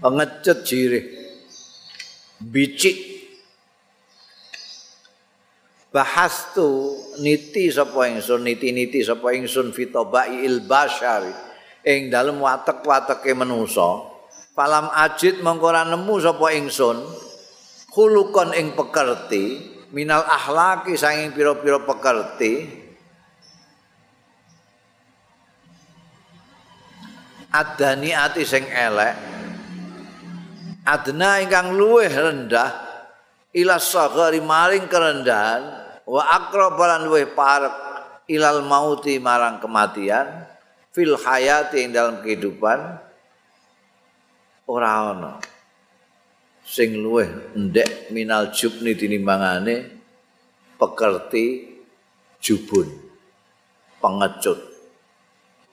pengecut jirih bicik. Bahas tu niti sapa ingsun niti-niti sapa ingsun fitobai il basyari ing dalem watek-wateke manusa palam ajid mengko nemu sapa ingsun. Khulukon ing pekerti minal akhlaki saking pira-pira pekerti. Adani ati sing elek adna ingkang luweh rendah ila saghari maring kerendahan wa aqrabalan luweh parek ilal mauti marang kematian fil hayati ing dalam kehidupan ora ana sing luweh ndek minal jubni tinimbangane pekerti jubun pengecut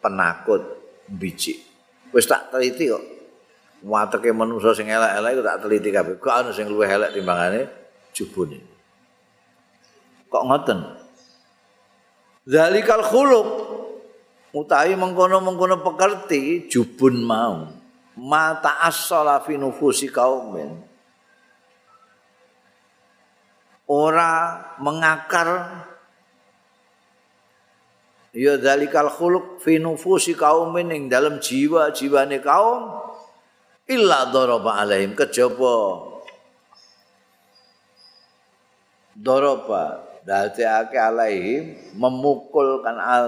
penakut biji wis tak teliti kok wateke manusa sing elek-elek iku tak teliti kabeh. Kok ana sing luwih elek timbangane jubune. Kok ngoten? Zalikal khuluq utawi mengkono-mengkono pekerti jubun mau. Mata as-sala fi nufusi kaumin. Ora mengakar ya zalikal khuluq fi nufusi kaumin ing dalam jiwa-jiwane kaum illa daraba alaihim. Kejaba daraba dadi ake alaihim. Memukulkan al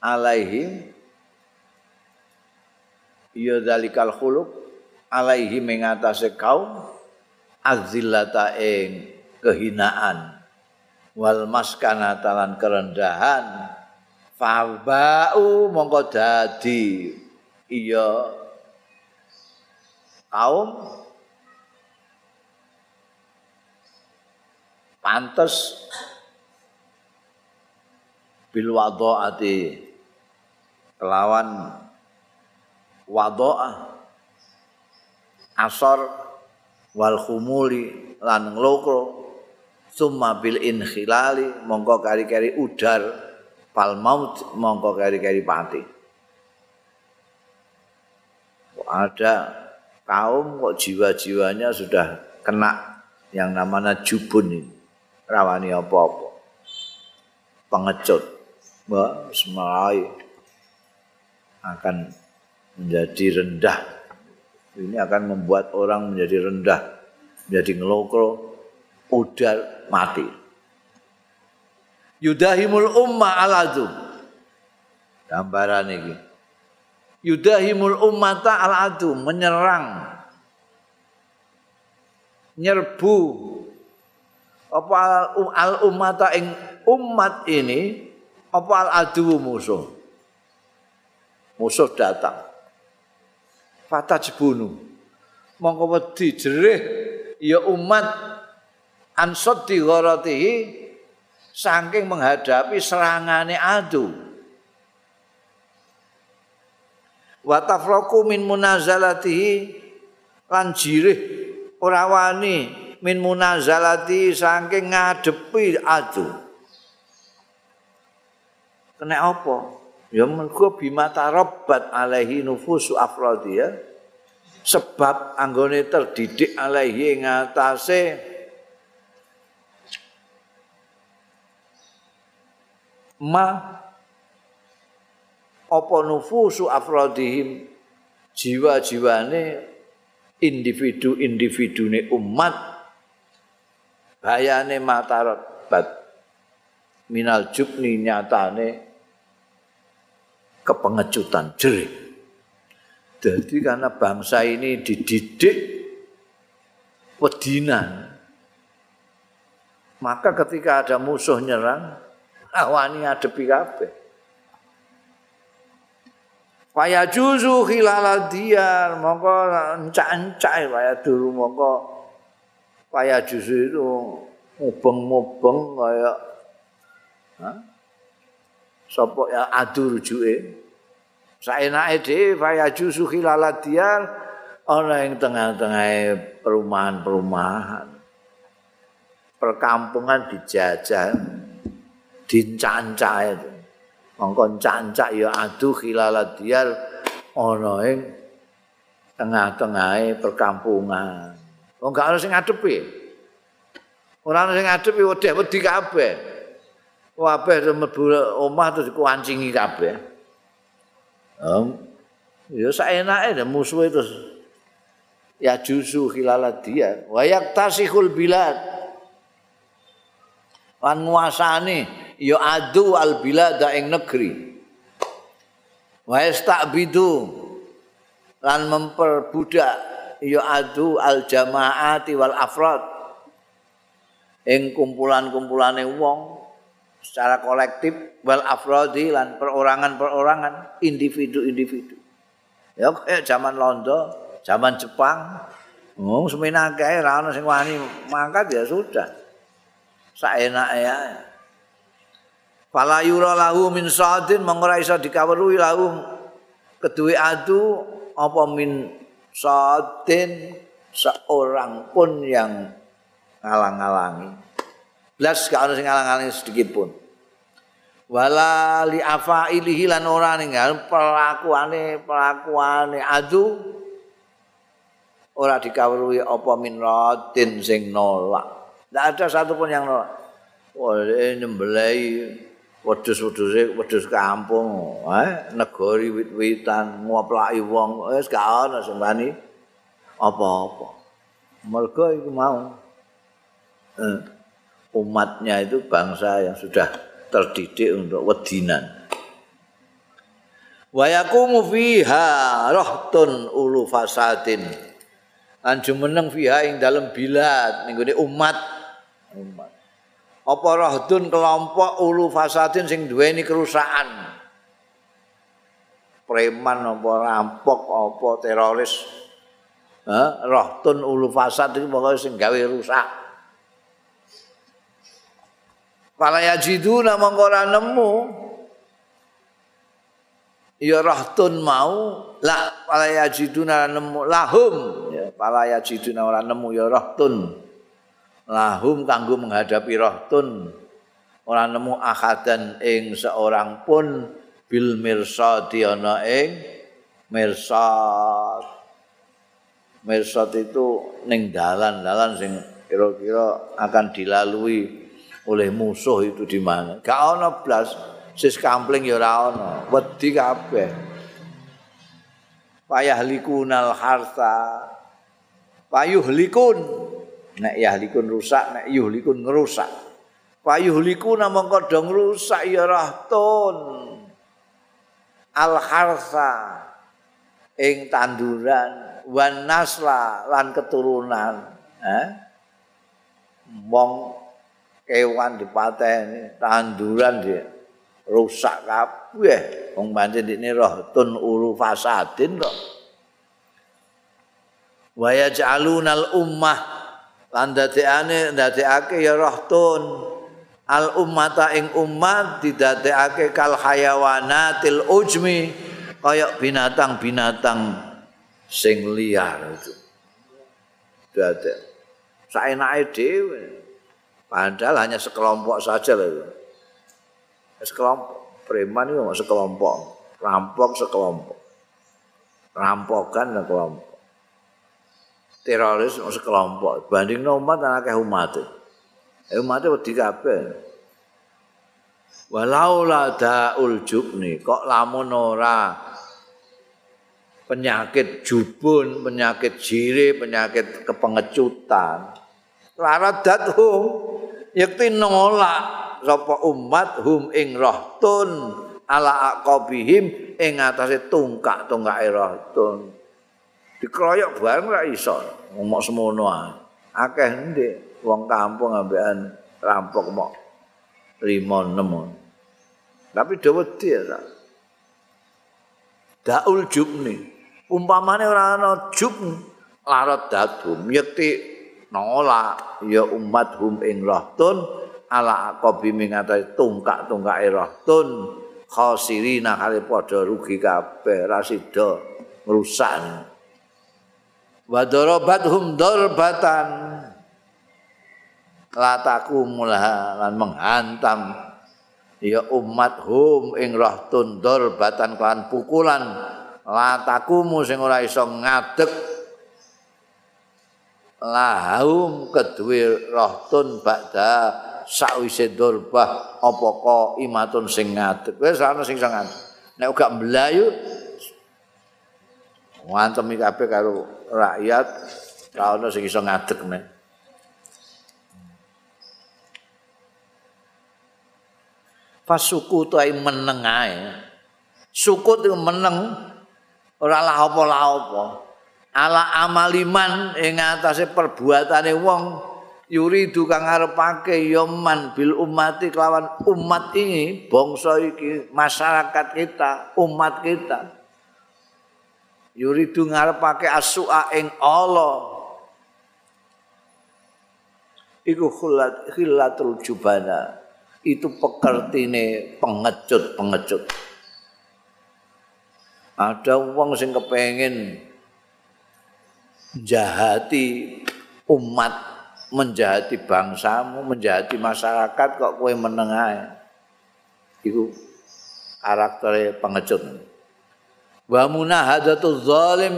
alaihim. Ya dalikal khuluq alaihim ing atase kaum. Azillata ing kehinaan. Wal maskanata lan kerendahan. Fabau mongko dadi. Iya kaum pantes. Bil wadhaati kelawan wadhaah asar wal khumuli lan nglokro. Summa bil inkhilali. Mongko kari-kari udar pal maut mongko kari-kari pati. Ada kaum kok jiwa-jiwanya sudah kena yang namanya jubun ini. Rawani apa-apa. Pengecut. Mbak, semalai akan menjadi rendah. Ini akan membuat orang menjadi rendah. Menjadi ngelokro, udar, mati. Yudahimul umma aladu. Gambaran ini. Yudahimul ummata al adu menyerang. Nyerbu. Apa al ummata ing umat ini apa al adu musuh? Musuh datang. Fatajbunu mongko wedi jerih ya umat. Ansad di saking menghadapi serangane adu wa tafraku min munazalatihi lan jirih ora wani min munazalati saking ngadepi adu. Kena apa? Ya mergo bimata rabbat alaihi nufusu afradi ya. Sebab anggone terdidik alaihi ngatasé ma apa nufusu afrodihim jiwa-jiwane individu-individune umat. Bayane matarat bat minal jubni nyatane kepengecutan jerik jadi karena bangsa ini dididik wedinan maka ketika ada musuh nyerang awani adepi kabeh Faya juzu khilal diyar, mongko encak-encak kaya dulu mongko faya juzu itu mubeng-mubeng kaya? Sopo ya adu rujuke. Saenake dhewe faya juzu khilal diyar ana ing tengah-tengah perumahan-perumahan. Perkampungan dijajah, dincacah itu. Mongko cancak ya adu khilalat diyar ana ing tengah-tengahe perkampungan. Wong gak ana sing ngadepi. Ora ana sing ngadepi wedhe wedi kabeh. Kabeh mlebu omah terus dikuancingi kabeh. Um, ya saenake musuhe terus ya jusu khilalat diyar wa yaktasihul bilad lan nguasani ya adu al bilada ing negeri. Wa yasta'bidu lan memperbudak ya adu al jamaati wal afrad. Ing kumpulan-kumpulane wong secara kolektif wal afradi lan perorangan-perorangan individu-individu. Ya kayak zaman Londo zaman Jepang. Oh, semena kae ra ono sing wani mangkat ya sudah. Saenake ya. Fala yura lahu min sadin mengora iso dikawruhi lahu kedue adu apa min sadin seorang pun yang ngalang-alangi. Blas gak ono sing ngalang-alangi sedikit pun. Wala li afailihi lan ora ninggal pelakuane pelakuane adu ora dikawruhi apa min radin sing nolak. Tidak ada satu pun yang nolak. Wah, ini wedhus-wedhuse wedhus kampung, eh negori wit-witan ngoplaki wong, wis gak ana sing wani apa-apa. Mergo iku mau eh, umatnya itu bangsa yang sudah terdidik untuk wedinan. Wa yaqumu fiha rahtun ulu fasadin. Lan jumeneng fiha ing dalem bilad ning umat umat. Apa rahdun kelompok ulu fasadin sing duweni kerusakan? Preman apa rampok apa teroris? Ha rahdun ulu fasad iki pokoke sing gawe rusak. Pala yajiduna mongko ora nemu. Ya rahtun mau la pala yajiduna nemu. Lahum. Ya yajiduna ora nemu ya rahtun lahum kanggo menghadapi rahtun ora nemu akadan ing seorang pun bil mirsadi ana ing mirsad. Mirsad itu ning dalan-dalan sing kira-kira akan dilalui oleh musuh itu di mana. Gak ana blas sis kampling ya ora ana wedi kabeh. Payah likunal harta payuh likun nek yahlikun rusak nek yuhlikun ngerusak. Payuhliku namung padha ngrusak ya rahtun al harsa ing tanduran wan nasla lan keturunan. Eh? Wong kewan dipateni tanduran dia rusak kabeh. Wong pancen dikne rahtun uru fasadin kok. Wa yaj'alunal ummah lan dadekane ndadekake ya rahtun al ummata ing umat didadekake kal hayawanatil ujmi kaya binatang-binatang sing liar itu. Dadek. Saenake dhewe. Padahal hanya sekelompok saja lho sekelompok. Preman itu sekelompok. Rampok sekelompok. Rampokan sekelompok teroris sekelompok. Banding umat dan akeh umat. Umat wedi kabeh. Walau la daul jubni kok lamun ora? Penyakit jubun penyakit jire penyakit kepengecutan. Laradat hum yakti nolak sapa umat hum ing rahtun ala aqabihim ing atase tungkak-tungkake rahtun dikeroyok bareng ora iso. Ngomong semono akeh ndek wong kampung ambekan rampok mok lima enam. Tapi dawa dia tak daul jubni. Umpamane ora ana jub larat dadum yekti nolak ya umat hum ing rahtun ala aqabi mingatai tungkak-tungkake rahtun khosirina kali padha rugi kabeh rasida ngrusak wa darabathum darbatan lataku mulha menghantam. Ya umat hum ing rahtun darbatan kan pukulan. Latakumu sing ora iso ngadeg. Lahum kedue rahtun ba'da sakwise durbah apa ka imatun sing ngadeg. Wis ana sing ngadeg. Nek gak mlayu ngantem kabeh karo rakyat ana sing iso ngadeg nek Pasuku tu ai meneng ae. Sukut itu meneng ora lah apa-lah apa. Ala amaliman ing atase perbuatane wong yuri kang ngarepake ya man bil umati kelawan umat ini bangsa iki masyarakat kita umat kita yuri du ngarepake asua ing Allah. Iku khulat khilatul jubana. Itu pekertine pengecut-pengecut. Ada wong sing kepengin jahati umat menjahati bangsamu menjahati masyarakat kok kowe menengah itu karakter pengecut wa munahadatul zalim.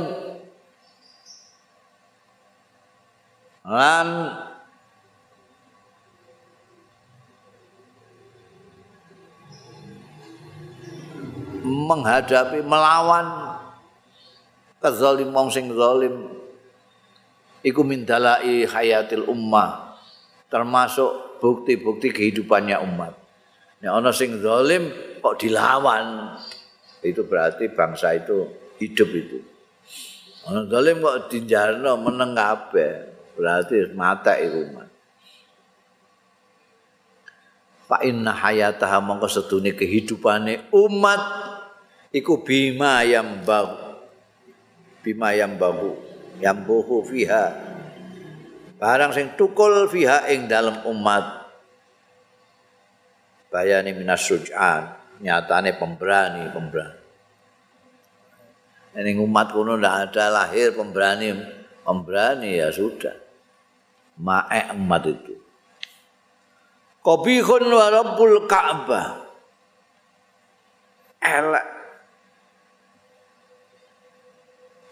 Lan menghadapi melawan kezalim wong sing zalim. Iku mindalai hayatil ummah termasuk bukti-bukti kehidupannya umat. Nek ana sing zalim kok dilawan itu berarti bangsa itu hidup itu. Ana zalim kok dijarno meneng kabeh berarti mata umat. Fa inna hayataha mongko sedune kehidupane umat iku bima yang bagu bima yang bagu yang bohu fiha barang sing tukul fiha ing dalam umat bayani minas suj'an nyatane pemberani pemberani. Ini umat kuno ndak ada lahir pemberani pemberani ya sudah. Ma'e umat itu. Wa rabbul Ka'bah. Elek.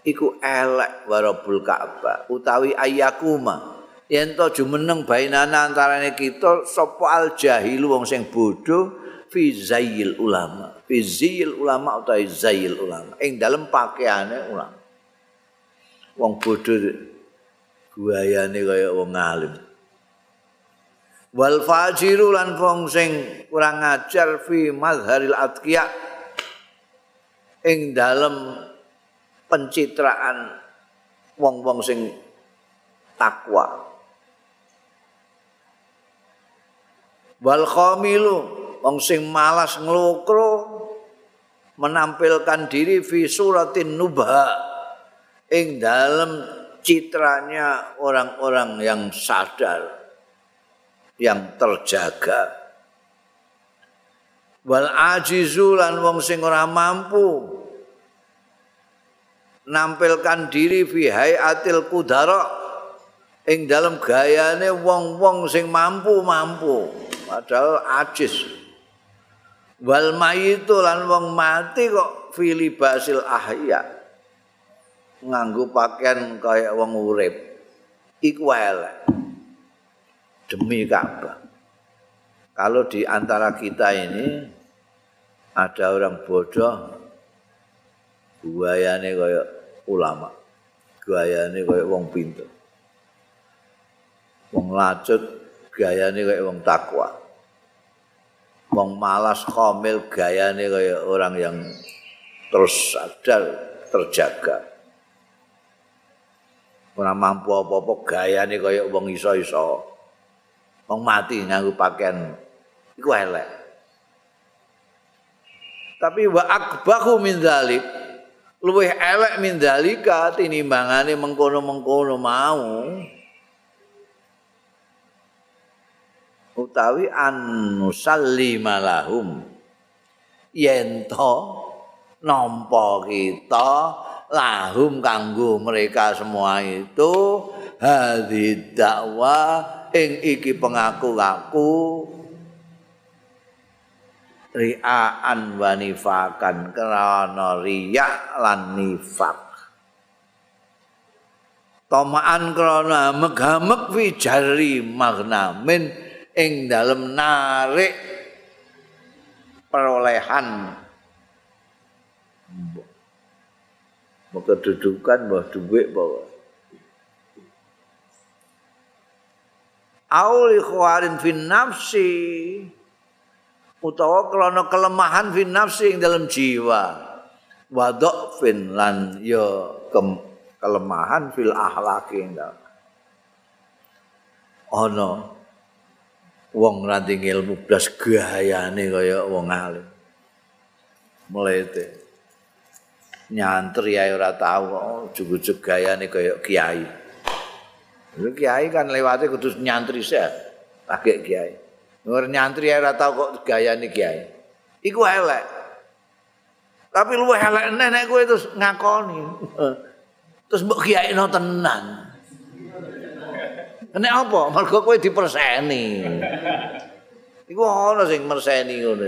Iku elek warabul Ka'bah. Utawi ayakuma yen to jumeneng bainana antarane kita sapa al jahil wong sing bodho fi zail ulama. Fi zail ulama utawi zail ulama. Ing dalem pakaiane ulama. Wong bodho guayane kaya wong alim. Wal fajiru lan wong sing kurang ajar fi mazharil atqiya. Ing dalem pencitraan wong-wong sing takwa. Wal khamilu wong sing malas nglokro menampilkan diri fi suratin nubha. Ing dalam citranya orang-orang yang sadar yang terjaga. Wal ajizu lan wong sing ora mampu nampilkan diri fi hayatil kudara ing dalam gayane wong-wong sing mampu-mampu. Padahal ajis wal mayitu lan wong mati kok fi libasil ahya nganggo pakaian kaya wong urip iku elek demi Ka'bah kalau di antara kita ini ada orang bodoh buayane kaya ulama. Gayane kaya wong pinter. Wong lacut gayane kaya wong takwa. Wong malas komil gayane kaya orang yang terus sadar terjaga. Ora mampu apa-apa gayane kaya wong iso-iso. Wong mati nganggo pakaian iku elek. Tapi wa akbahu min dzalik luwih elek mindalika tinimbangane mengkono-mengkono mau utawi annusalli malahum. Yen to nampa kita lahum kanggo mereka semua itu hadhi dakwah ing iki pengaku-ngaku. Riaan wa nifakan karena riya lan nifak. Tomaan karena megamek fi jari magnamin ing dalem narik perolehan. Kedudukan bahwa duit bahwa Auli khawarin fin nafsi utawa krana kelemahan fi nafsi ing dalam jiwa. Wa dhafin lan ya kelemahan fil akhlaqi ing ana wong ra ilmu blas gayane kaya wong alim mlete nyantri ae ora tau kok jugu-jugu gayane kaya kiai kiai kan lewate kudu nyantri sih pakai kiai Nur nyantri ora tau kok gayane kiai. Iku elek. Tapi lu elek nenek kowe terus ngakoni. Terus mbok kiai no tenan. Nek apa? Mergo kowe diperseni. Iku ana sing merseni ngono.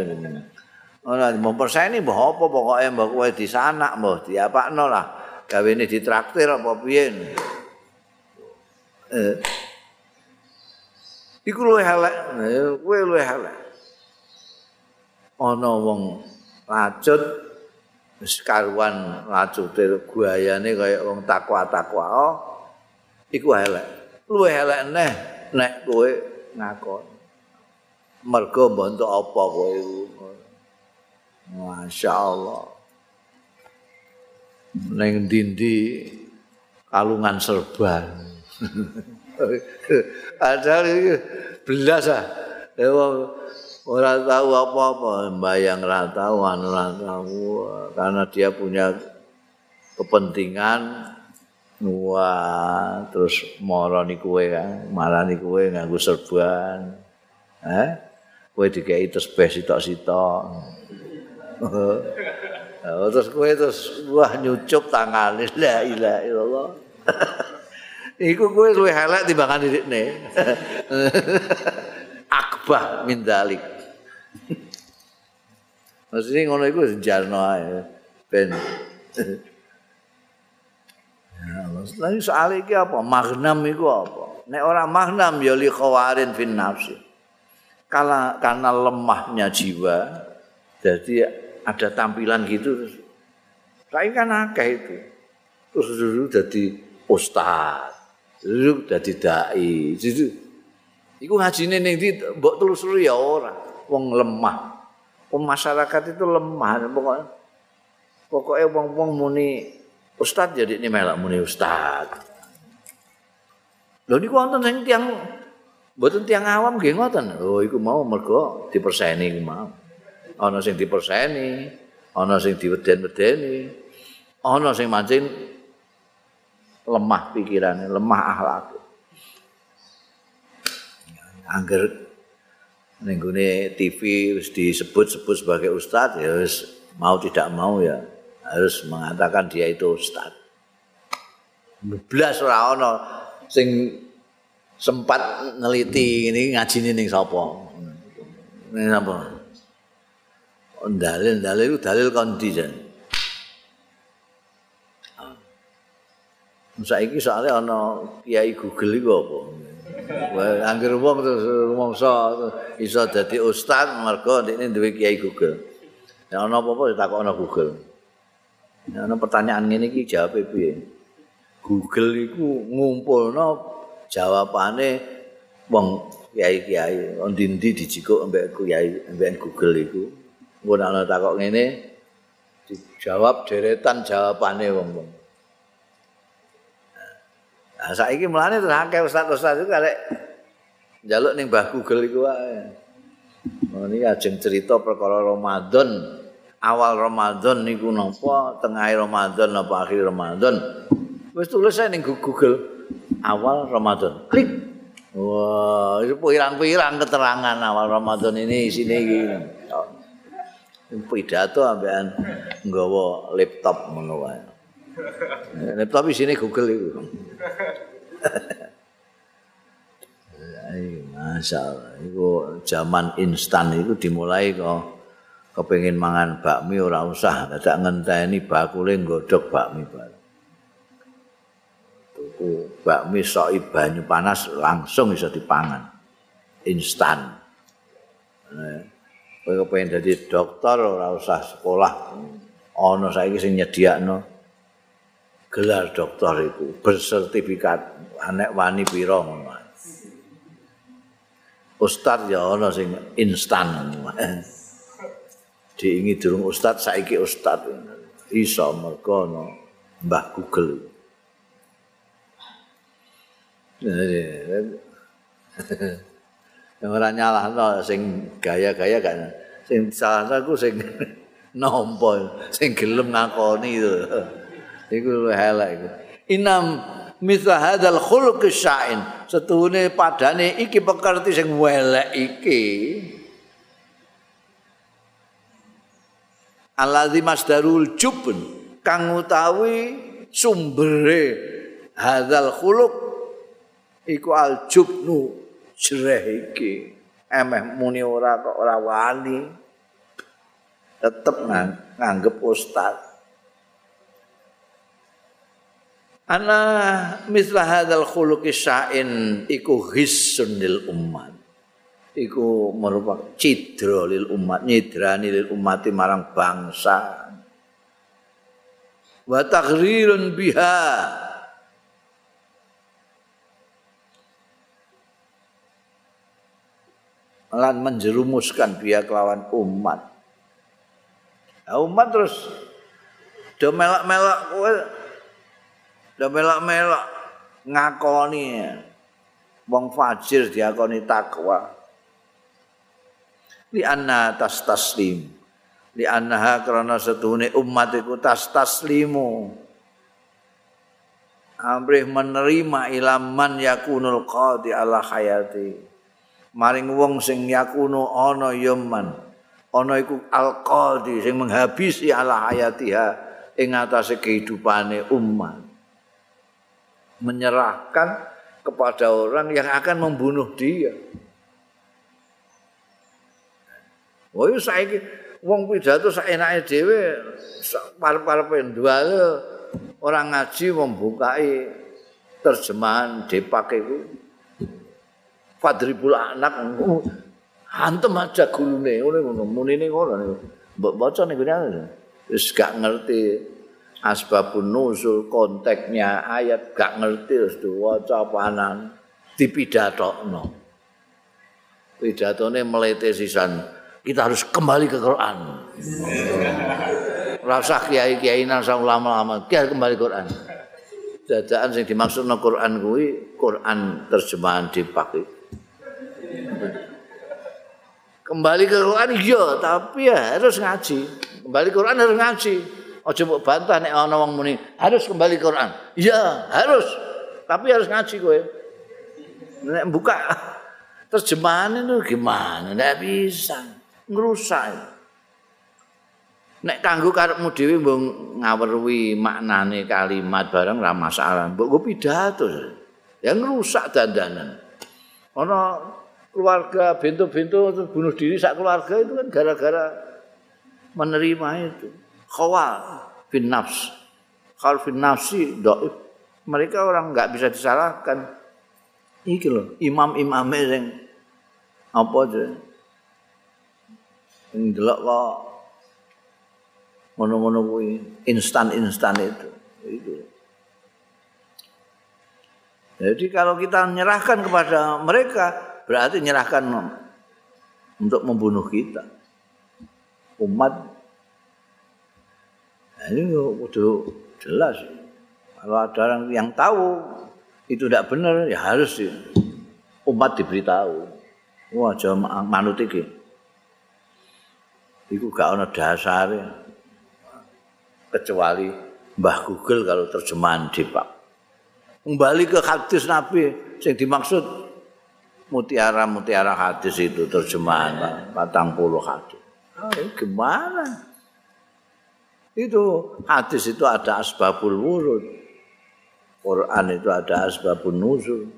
Ora mau perseni mbok apa pokoke mbok kowe disanak mbok diapakno lah. Gawene ditraktir apa piye. Eh. iku luwih elek kowe luwih elek ana wong lacut wis karuan lacute guayane kaya wong takwa-takwa oh, iku elek luwih elek neh nek kowe ngakon. Mergo mbentuk apa kowe iku? Masyaallah. Ning dindi kalungan serban. Padahal iki belas ah. Ora tahu apa-apa, bayang ora tahu, anu ora tahu karena dia punya kepentingan wah terus marani kowe kan, marani kowe nganggo serban. Eh? Kowe dikei tesbih sitok-sitok. Oh, terus kowe terus wah nyucup tangane la ilaha illallah. Iku kowe luwih elek timbangan didikne. Akbah min dalik. Maksudnya ngono iku jarno ae. Ben. Lalu soal iki apa? Magnam iku apa? Nek ora magnam ya li khawarin fin nafsi. Kala, karena lemahnya jiwa, jadi ada tampilan gitu. Saya kan akeh itu. Terus dulu jadi ustaz. Duduk dadi dai. Duduk. Iku ngajine ning ndi mbok telusuri ya ora. Wong lemah. Wong masyarakat itu lemah pokoknya. Pokoknya wong-wong muni ustaz jadi ini melak muni ustaz. Lho niku wonten sing tiyang mboten tiyang awam nggih ngoten. Oh iku mau mergo diperseni iku mau. Ana sing diperseni, ana sing diweden-wedeni, ana sing mancing lemah pikirannya, lemah akhlak. Angger nenggune TV wis disebut-sebut sebagai ustaz ya wis mau tidak mau ya harus mengatakan dia itu ustaz. Blas ora ana sing sempat neliti ini ngaji ning sapa. Ning sapa? Dalil dalil dalil kondi saiki soalnya ana kiai Google iku apa Angger wong terus rumangsa iso dadi ustaz mergo ndekne duwe kiai Google. Ya ana apa-apa ditakokno Google. Ya ana pertanyaan ngene iki jawab piye? Google iku ngumpulno jawabane wong kiai-kiai ndi-ndi dijikuk ambek kiai ambek Google iku. Engko ana takok ngene dijawab deretan jawabane wong-wong. Nah, saiki mulane terus akeh ustaz-ustaz iku arek njaluk ning Mbah Google iku wae. Ini ajeng cerita perkara Ramadan awal Ramadan niku napa, tengah Ramadan apa akhir Ramadan. Wis tulis ning Google awal Ramadan. Klik. Wah, itu pirang-pirang keterangan awal Ramadan ini sini iki. Pidato ambekan nggawa laptop ngono wae. Laptop sini Google itu. Ayo, Masya Allah, itu zaman instan itu dimulai kok kepingin mangan bakmi ora usah, tidak ngenteni bakule nggodok bakmi bareng. Tuku bakmi soi banyu panas langsung bisa dipangan. Instan. Nah, kowe kepengin dadi dokter ora usah sekolah. Ana saiki sing nyediakno gelar dokter itu bersertifikat anek wani pira ngono. Ustaz ya ana sing instan. Diingi durung ustaz saiki ustaz. Iso mergo ana Mbah Google. Yang ora nyalahno sing gaya-gaya kan. Sing salah aku sing nampa sing gelem ngakoni itu. Iku elek iku. Inam mithla hadzal khuluq sya'in setuhune padane iki pekerti sing welek iki alladzi masdarul jubn kang utawi sumbere hadzal khuluq iku al jubnu jreh iki. Emeh muni ora kok ora wani. Tetep nganggep ustaz. Ana mislah hadzal khuluqi sya'in iku hissun lil umat. Iku merupakan cidra lil umat, nyidrani lil umat marang bangsa. Wa taghrirun biha. Lan menjerumuskan biya kelawan umat. Nah, umat terus do melak-melak kowe Lah melak-melak ngakoni wong fajir diakoni takwa. Li anna tas taslim. Li annaha krana setuhune umat iku tas taslimu. Amrih menerima ilaman yakunul qadi ala hayati. Maring wong sing yakunu ana yaman. Ana iku al qadi sing menghabisi ala hayatiha ing atase kehidupane umat. menyerahkan kepada orang yang akan membunuh dia. Wah, oh, saya ini, wong pidato saya enaknya dewe, par-par pendual, orang ngaji membukai terjemahan depak itu. Fadribul anak, hantem aja gulune, ngono muni ini ngono, baca nih gue Terus gak ngerti asbabun nuzul konteksnya ayat gak ngerti terus diwaca panan dipidatokno pidatone melete sisan kita harus kembali ke Quran rasa kiai-kiai nasa ulama-ulama kita kembali ke Quran dadaan sing dimaksud no Quran kuwi Quran terjemahan dipakai kembali ke Quran iya tapi ya harus ngaji kembali ke Quran harus ngaji Aja mbok bantah nek ana wong muni harus kembali ke Quran. Iya, harus. Tapi harus ngaji kowe. Nek buka terjemahan itu gimana? Nek bisa ngrusak. Nek kanggo karepmu dhewe mbok ngawerwi maknane kalimat bareng ra masalah. Mbok go pidato. Ya ngrusak dandanan. Ana keluarga bintu-bintu bunuh diri sak keluarga itu kan gara-gara menerima itu. khawal bin nafs. Khawal bin nafsi do'if. Mereka orang nggak bisa disalahkan. Iki loh, imam-imam yang apa aja. Yang delok kok ngono-ngono kuwi instan-instan itu. Itu. Jadi kalau kita menyerahkan kepada mereka, berarti menyerahkan untuk membunuh kita. Umat Nah, ini udah jelas. Kalau ada orang yang tahu itu tidak benar, ya harus umat diberitahu. Wah, jam manut iki. Iku gak ana dasare kecuali Mbah Google kalau terjemahan di Pak. Kembali ke hadis Nabi yang dimaksud mutiara-mutiara hadis itu terjemahan patang puluh hadis. Oh, gimana? Itu hadis itu ada asbabul wurud. Quran itu ada asbabun nuzul.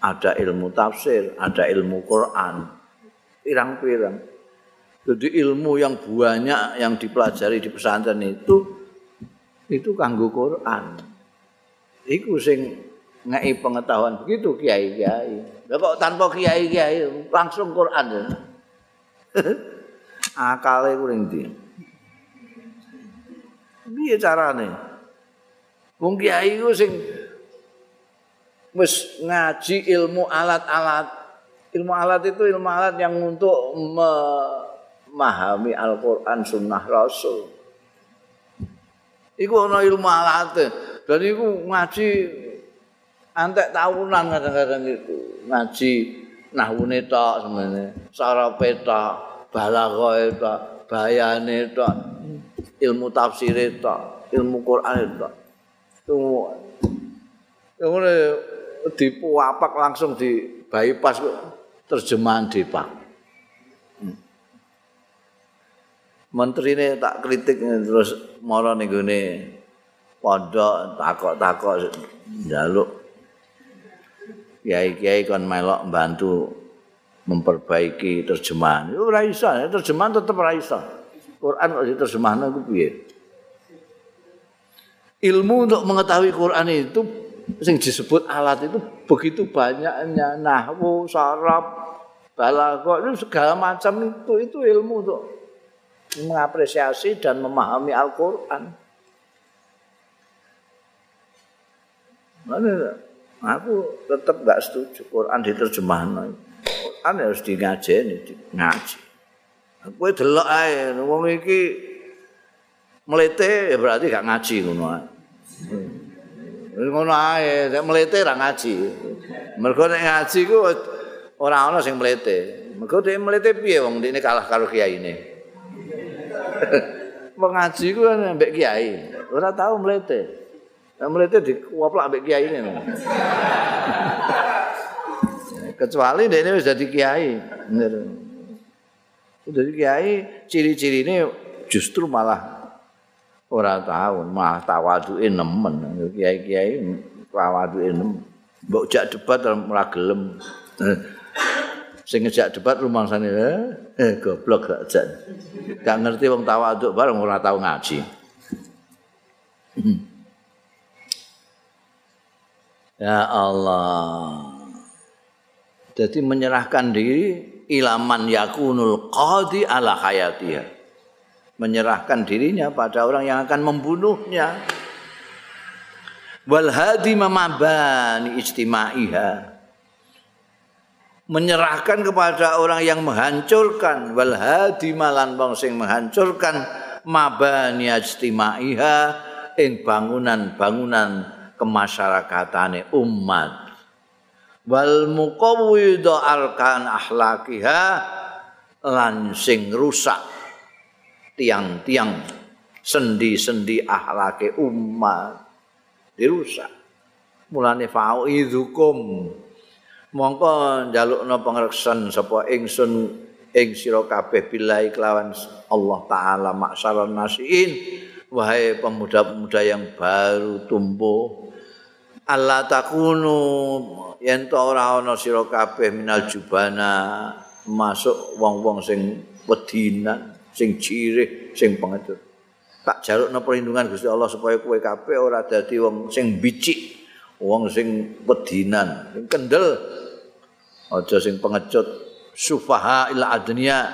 Ada ilmu tafsir, ada ilmu Quran. Pirang-pirang. Jadi ilmu yang banyak yang dipelajari di pesantren itu itu kanggo Quran. Iku sing ngei pengetahuan begitu kiai-kiai. Lah kok tanpa kiai-kiai langsung Quran. Ya? Akale kuwi ndi? Piye carane? Wong kiai ku sing wis ngaji ilmu alat-alat. Ilmu alat itu ilmu alat yang untuk memahami Al-Qur'an sunnah Rasul. Iku ana ilmu alat. Dan iku ngaji antek tahunan kadang-kadang itu. Ngaji nahwune tok semene, sarape tok, balaghae tok, bayane tok, ilmu tafsir tok, ilmu Quran tok. Semua. Kemudian dipuapak langsung di bypass terjemahan Depak. Menteri ini tak kritik terus moro nih gini pondok takok-takok jaluk kiai-kiai kan melok bantu memperbaiki terjemahan. Itu raisa, terjemahan tetap raisa. Quran kok diterjemahkan itu piye? Ilmu untuk mengetahui Quran itu yang disebut alat itu begitu banyaknya nahwu, saraf, balaghah segala macam itu itu ilmu untuk mengapresiasi dan memahami Al-Qur'an. Mana aku tetap nggak setuju Quran diterjemahkan. Quran harus di ngaji. Aku delok ae wong iki mlete ya berarti gak ngaji ngono ae. ngono ae, nek mlete ra ngaji. Mergo nek ngaji ku ora ana sing mlete. Mergo dhek mlete piye wong dene kalah karo kiai ini. Wong ngaji ku mbek kiai, ora tau mlete. Nek mlete dikuaplak mbek kiai ini. Kecuali dhek wis dadi kiai. Bener. Dadi kiai ciri-ciri ini justru malah ora tahu mah tawaduke nemen kiai-kiai tawaduke nemen mbok jak debat ora gelem sing ngejak debat rumangsane eh, eh goblok gak jan gak ngerti wong tawaduk bareng ora tau ngaji. Ya Allah. Jadi menyerahkan diri ilaman yakunul qadi ala hayatiyah menyerahkan dirinya pada orang yang akan membunuhnya. Wal hadi mamabani istimaiha menyerahkan kepada orang yang menghancurkan. Wal hadi malan bang sing menghancurkan. Mabani istimaiha ing bangunan-bangunan kemasyarakatane umat. Wal muqawwidha arkan ahlakiha lan sing rusak tiang-tiang sendi-sendi ahlake umat. Dirusak. Mulane fa'idzukum mongko njalukna pangreksan sapa ingsun ing sira kabeh billahi kelawan Allah taala maksaran nasiin wahai pemuda-pemuda yang baru tumbuh Allah takunu yen to ora ana sira kabeh minal jubana masuk wong-wong sing wedinan sing cirih, sing pengecut. Tak jalukna perlindungan Gusti Allah supaya kowe kabeh ora dadi wong sing bicik, wong sing wedinan, sing kendel. Aja sing pengecut, sufaha ila adnya,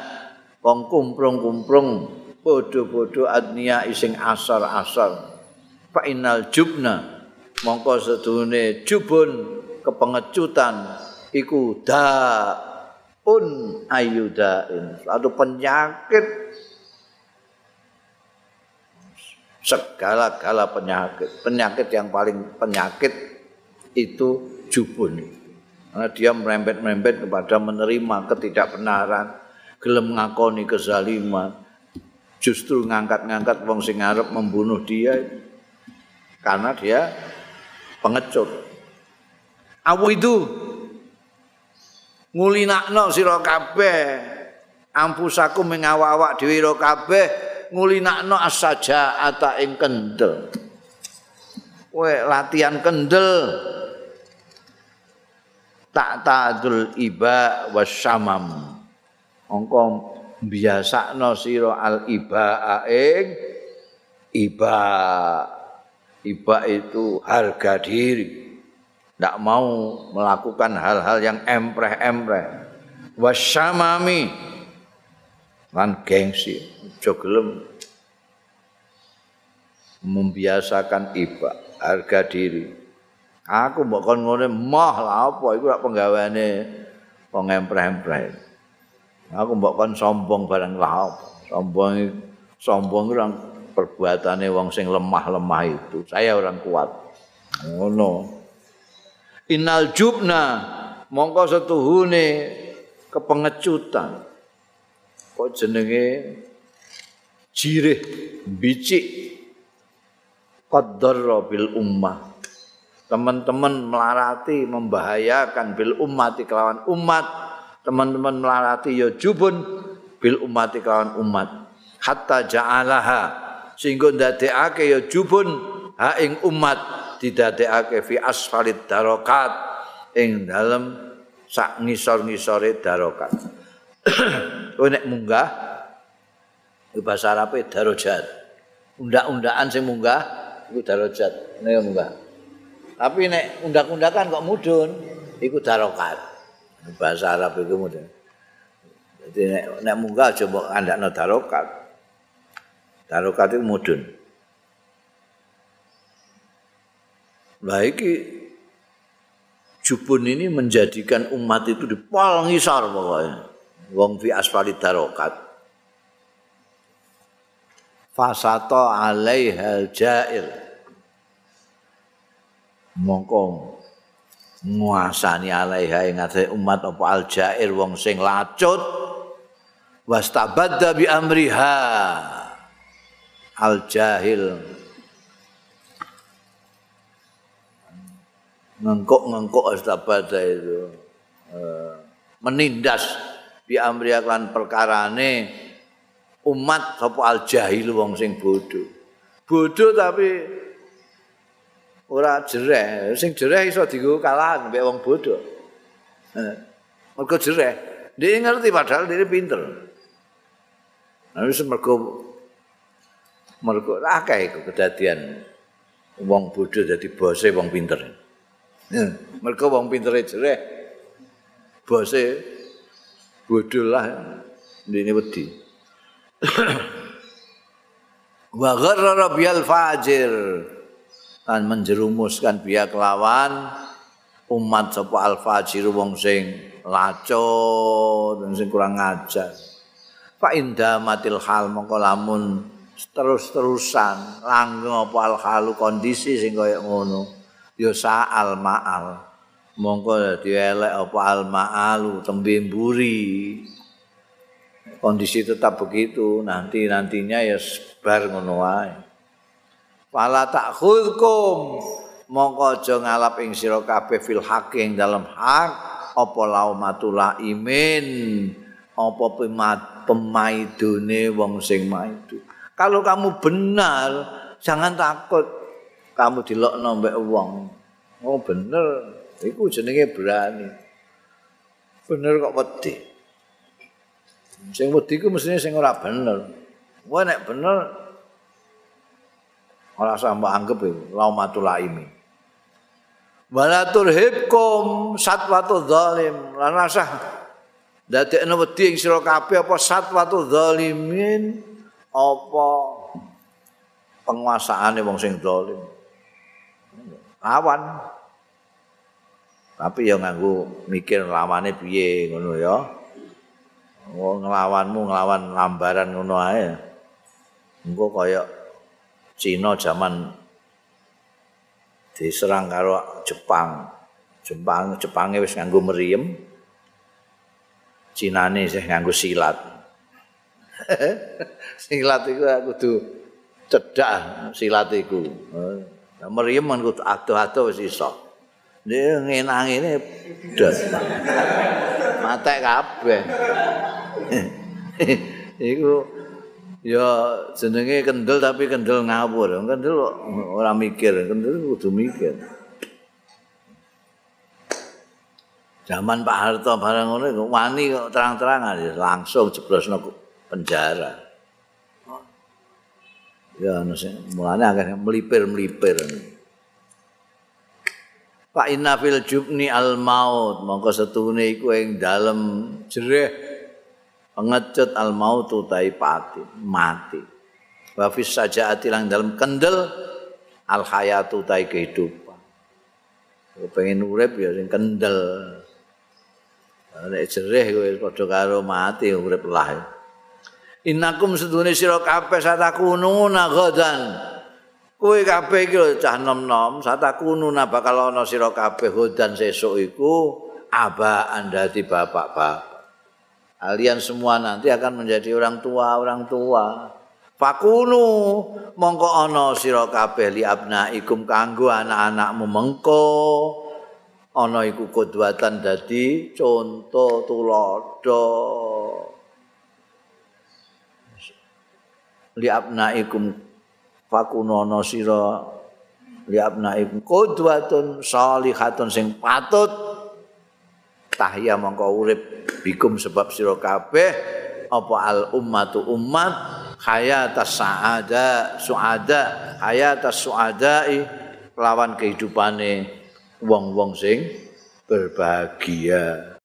wong kumprung-kumprung, bodho-bodho adnya sing asar-asar. Fa innal jubna mongko sedune jubun kepengecutan iku da un ayudain suatu penyakit segala-gala penyakit. Penyakit yang paling penyakit itu jubun. Karena dia merembet-merembet kepada menerima ketidakbenaran, gelem ngakoni kezaliman, justru ngangkat-ngangkat wong sing arep membunuh dia karena dia pengecut. Awu itu ngulinakno sira kabeh ampusaku mengawa-awak dhewe kabeh ngulinakno asaja ata ing kendel. Kowe latihan kendel tak tadul iba wasyamam. Angka biasakno sira al iba ing iba iba itu harga diri. Tidak mau melakukan hal-hal yang empreh-empreh. Wasyamami lan gengsi jogelem membiasakan iba harga diri aku mbok kon ngene mah lah apa? Iku rak penggaweane wong empreh-empreh aku mbok kon sombong bareng lah sombong sombong orang perbuatannya wong sing lemah-lemah itu. Saya orang kuat. Ngono. Innal jubna mongko setuhune kepengecutan. Kok jenenge jirih bicik qaddar bil ummah teman-teman melarati membahayakan bil ummati kelawan umat. Teman-teman melarati ya jubun bil umat kelawan umat. Hatta ja'alaha sehingga ndadekake ya jubun ha ing umat. Didadekake fi asfalit darokat ing dalem sak ngisor-ngisore darokat. Kowe nek munggah bahasa Arabe darajat. Undak-undakan sing munggah iku darajat. Nek munggah tapi nek undak-undakan kok mudun iku darokat bahasa Arab itu mudah. Jadi nek, nek munggah coba anda no darokat. Darokat itu mudun. Lah jubun ini menjadikan umat itu di pol ngisar pokoknya. Wong fi asfali darokat. Fasato alaihal jair. Mongkong nguasani alaiha ing umat apa aljair wong sing lacut. Wastabadda bi amriha. Aljahil. Ngengkok-ngengkok wastabadda itu uh, menindas bi amriha kan perkarane umat apa aljahil wong sing bodoh bodoh tapi ora jereh sing jereh iso dienggo kalahan mbek wong bodoh eh mergo jereh dia ngerti padahal dia pinter Lalu semergo mergo akeh iku kedadian wong bodoh dadi bose wong pinter. Eh, mergo wong pintere jereh bose bodoh lah ini wedi. Wa gharra bil fajir. Kan menjerumuskan biya kelawan umat sapa al-fajir wong sing laco dan sing kurang ngajar. Pak indah matil hal mongko lamun terus-terusan langgeng apa al-halu kondisi sing kaya ngono ya sa'al ma'al. Mongko dadi elek apa al-ma'alu tembe mburi. Kondisi tetap begitu nanti nantinya ya sebar ngono wae Fala ta'khudkum mongko aja ngalap ing sira kabeh fil haqq ing dalem hak apa laumatul imin apa pemaidune wong sing maidu. Kalau kamu benar, jangan takut kamu dilokno mbek wong. Oh bener, iku jenenge berani. Bener kok wedi. Sing wedi ku mestine sing ora bener. Wah nek bener ora sampe anggap laumatul laimi wala turhibkum satwatu zalim. Lan rasah dadekno wedi ing sira kabeh apa satwatu zalimin? Apa penguasaane wong sing zalim? Lawan. Tapi ya nganggo mikir lawane piye ngono ya. Oh, ngelawanmu ngelawan lambaran ngono ae. Engko kaya Cina zaman diserang karo Jepang. Jepang Jepange wis nganggo meriem. Cinane sih nganggo silat. silat iku kudu cedak silat iku. Nah, Maryam kan kudu ado-ado wis iso. Dia ngenang ini. Matek kabeh. iku ya jenenge kendel tapi kendel ngawur. Kendel ora mikir, kendel kudu mikir. Zaman Pak Harto barang ngono wani kok terang-terangan langsung jeblosno penjara. Ya mulane akhirnya melipir-melipir. Pak inna fil jubni al maut mongko setune iku ing dalem jereh pengecut al maut utai pati mati. Wa fis sajaati lang dalem kendel al hayatu utai kehidupan. Pengen urip ya sing kendel. nek jerih kowe padha karo mati urip lah. Innakum sedune sira kabeh satakununa ghadan. Kowe kabeh iki cah nom-nom satakununa bakal ana sira kabeh ghadan sesuk iku aba andati bapak-bapak. Kalian semua nanti akan menjadi orang tua, orang tua. Fakunu mongko ana sira kabeh li abnaikum kanggo anak-anakmu mengko. ana iku kudwatan dadi conto tulodo li abnaikum fakunono sira li abnaikum kudwatun salihatun sing patut tahya mongko urip bikum sebab sira kabeh apa al ummatu umat hayatas saada suada hayatas suadai lawan kehidupane wong-wong sing berbahagia.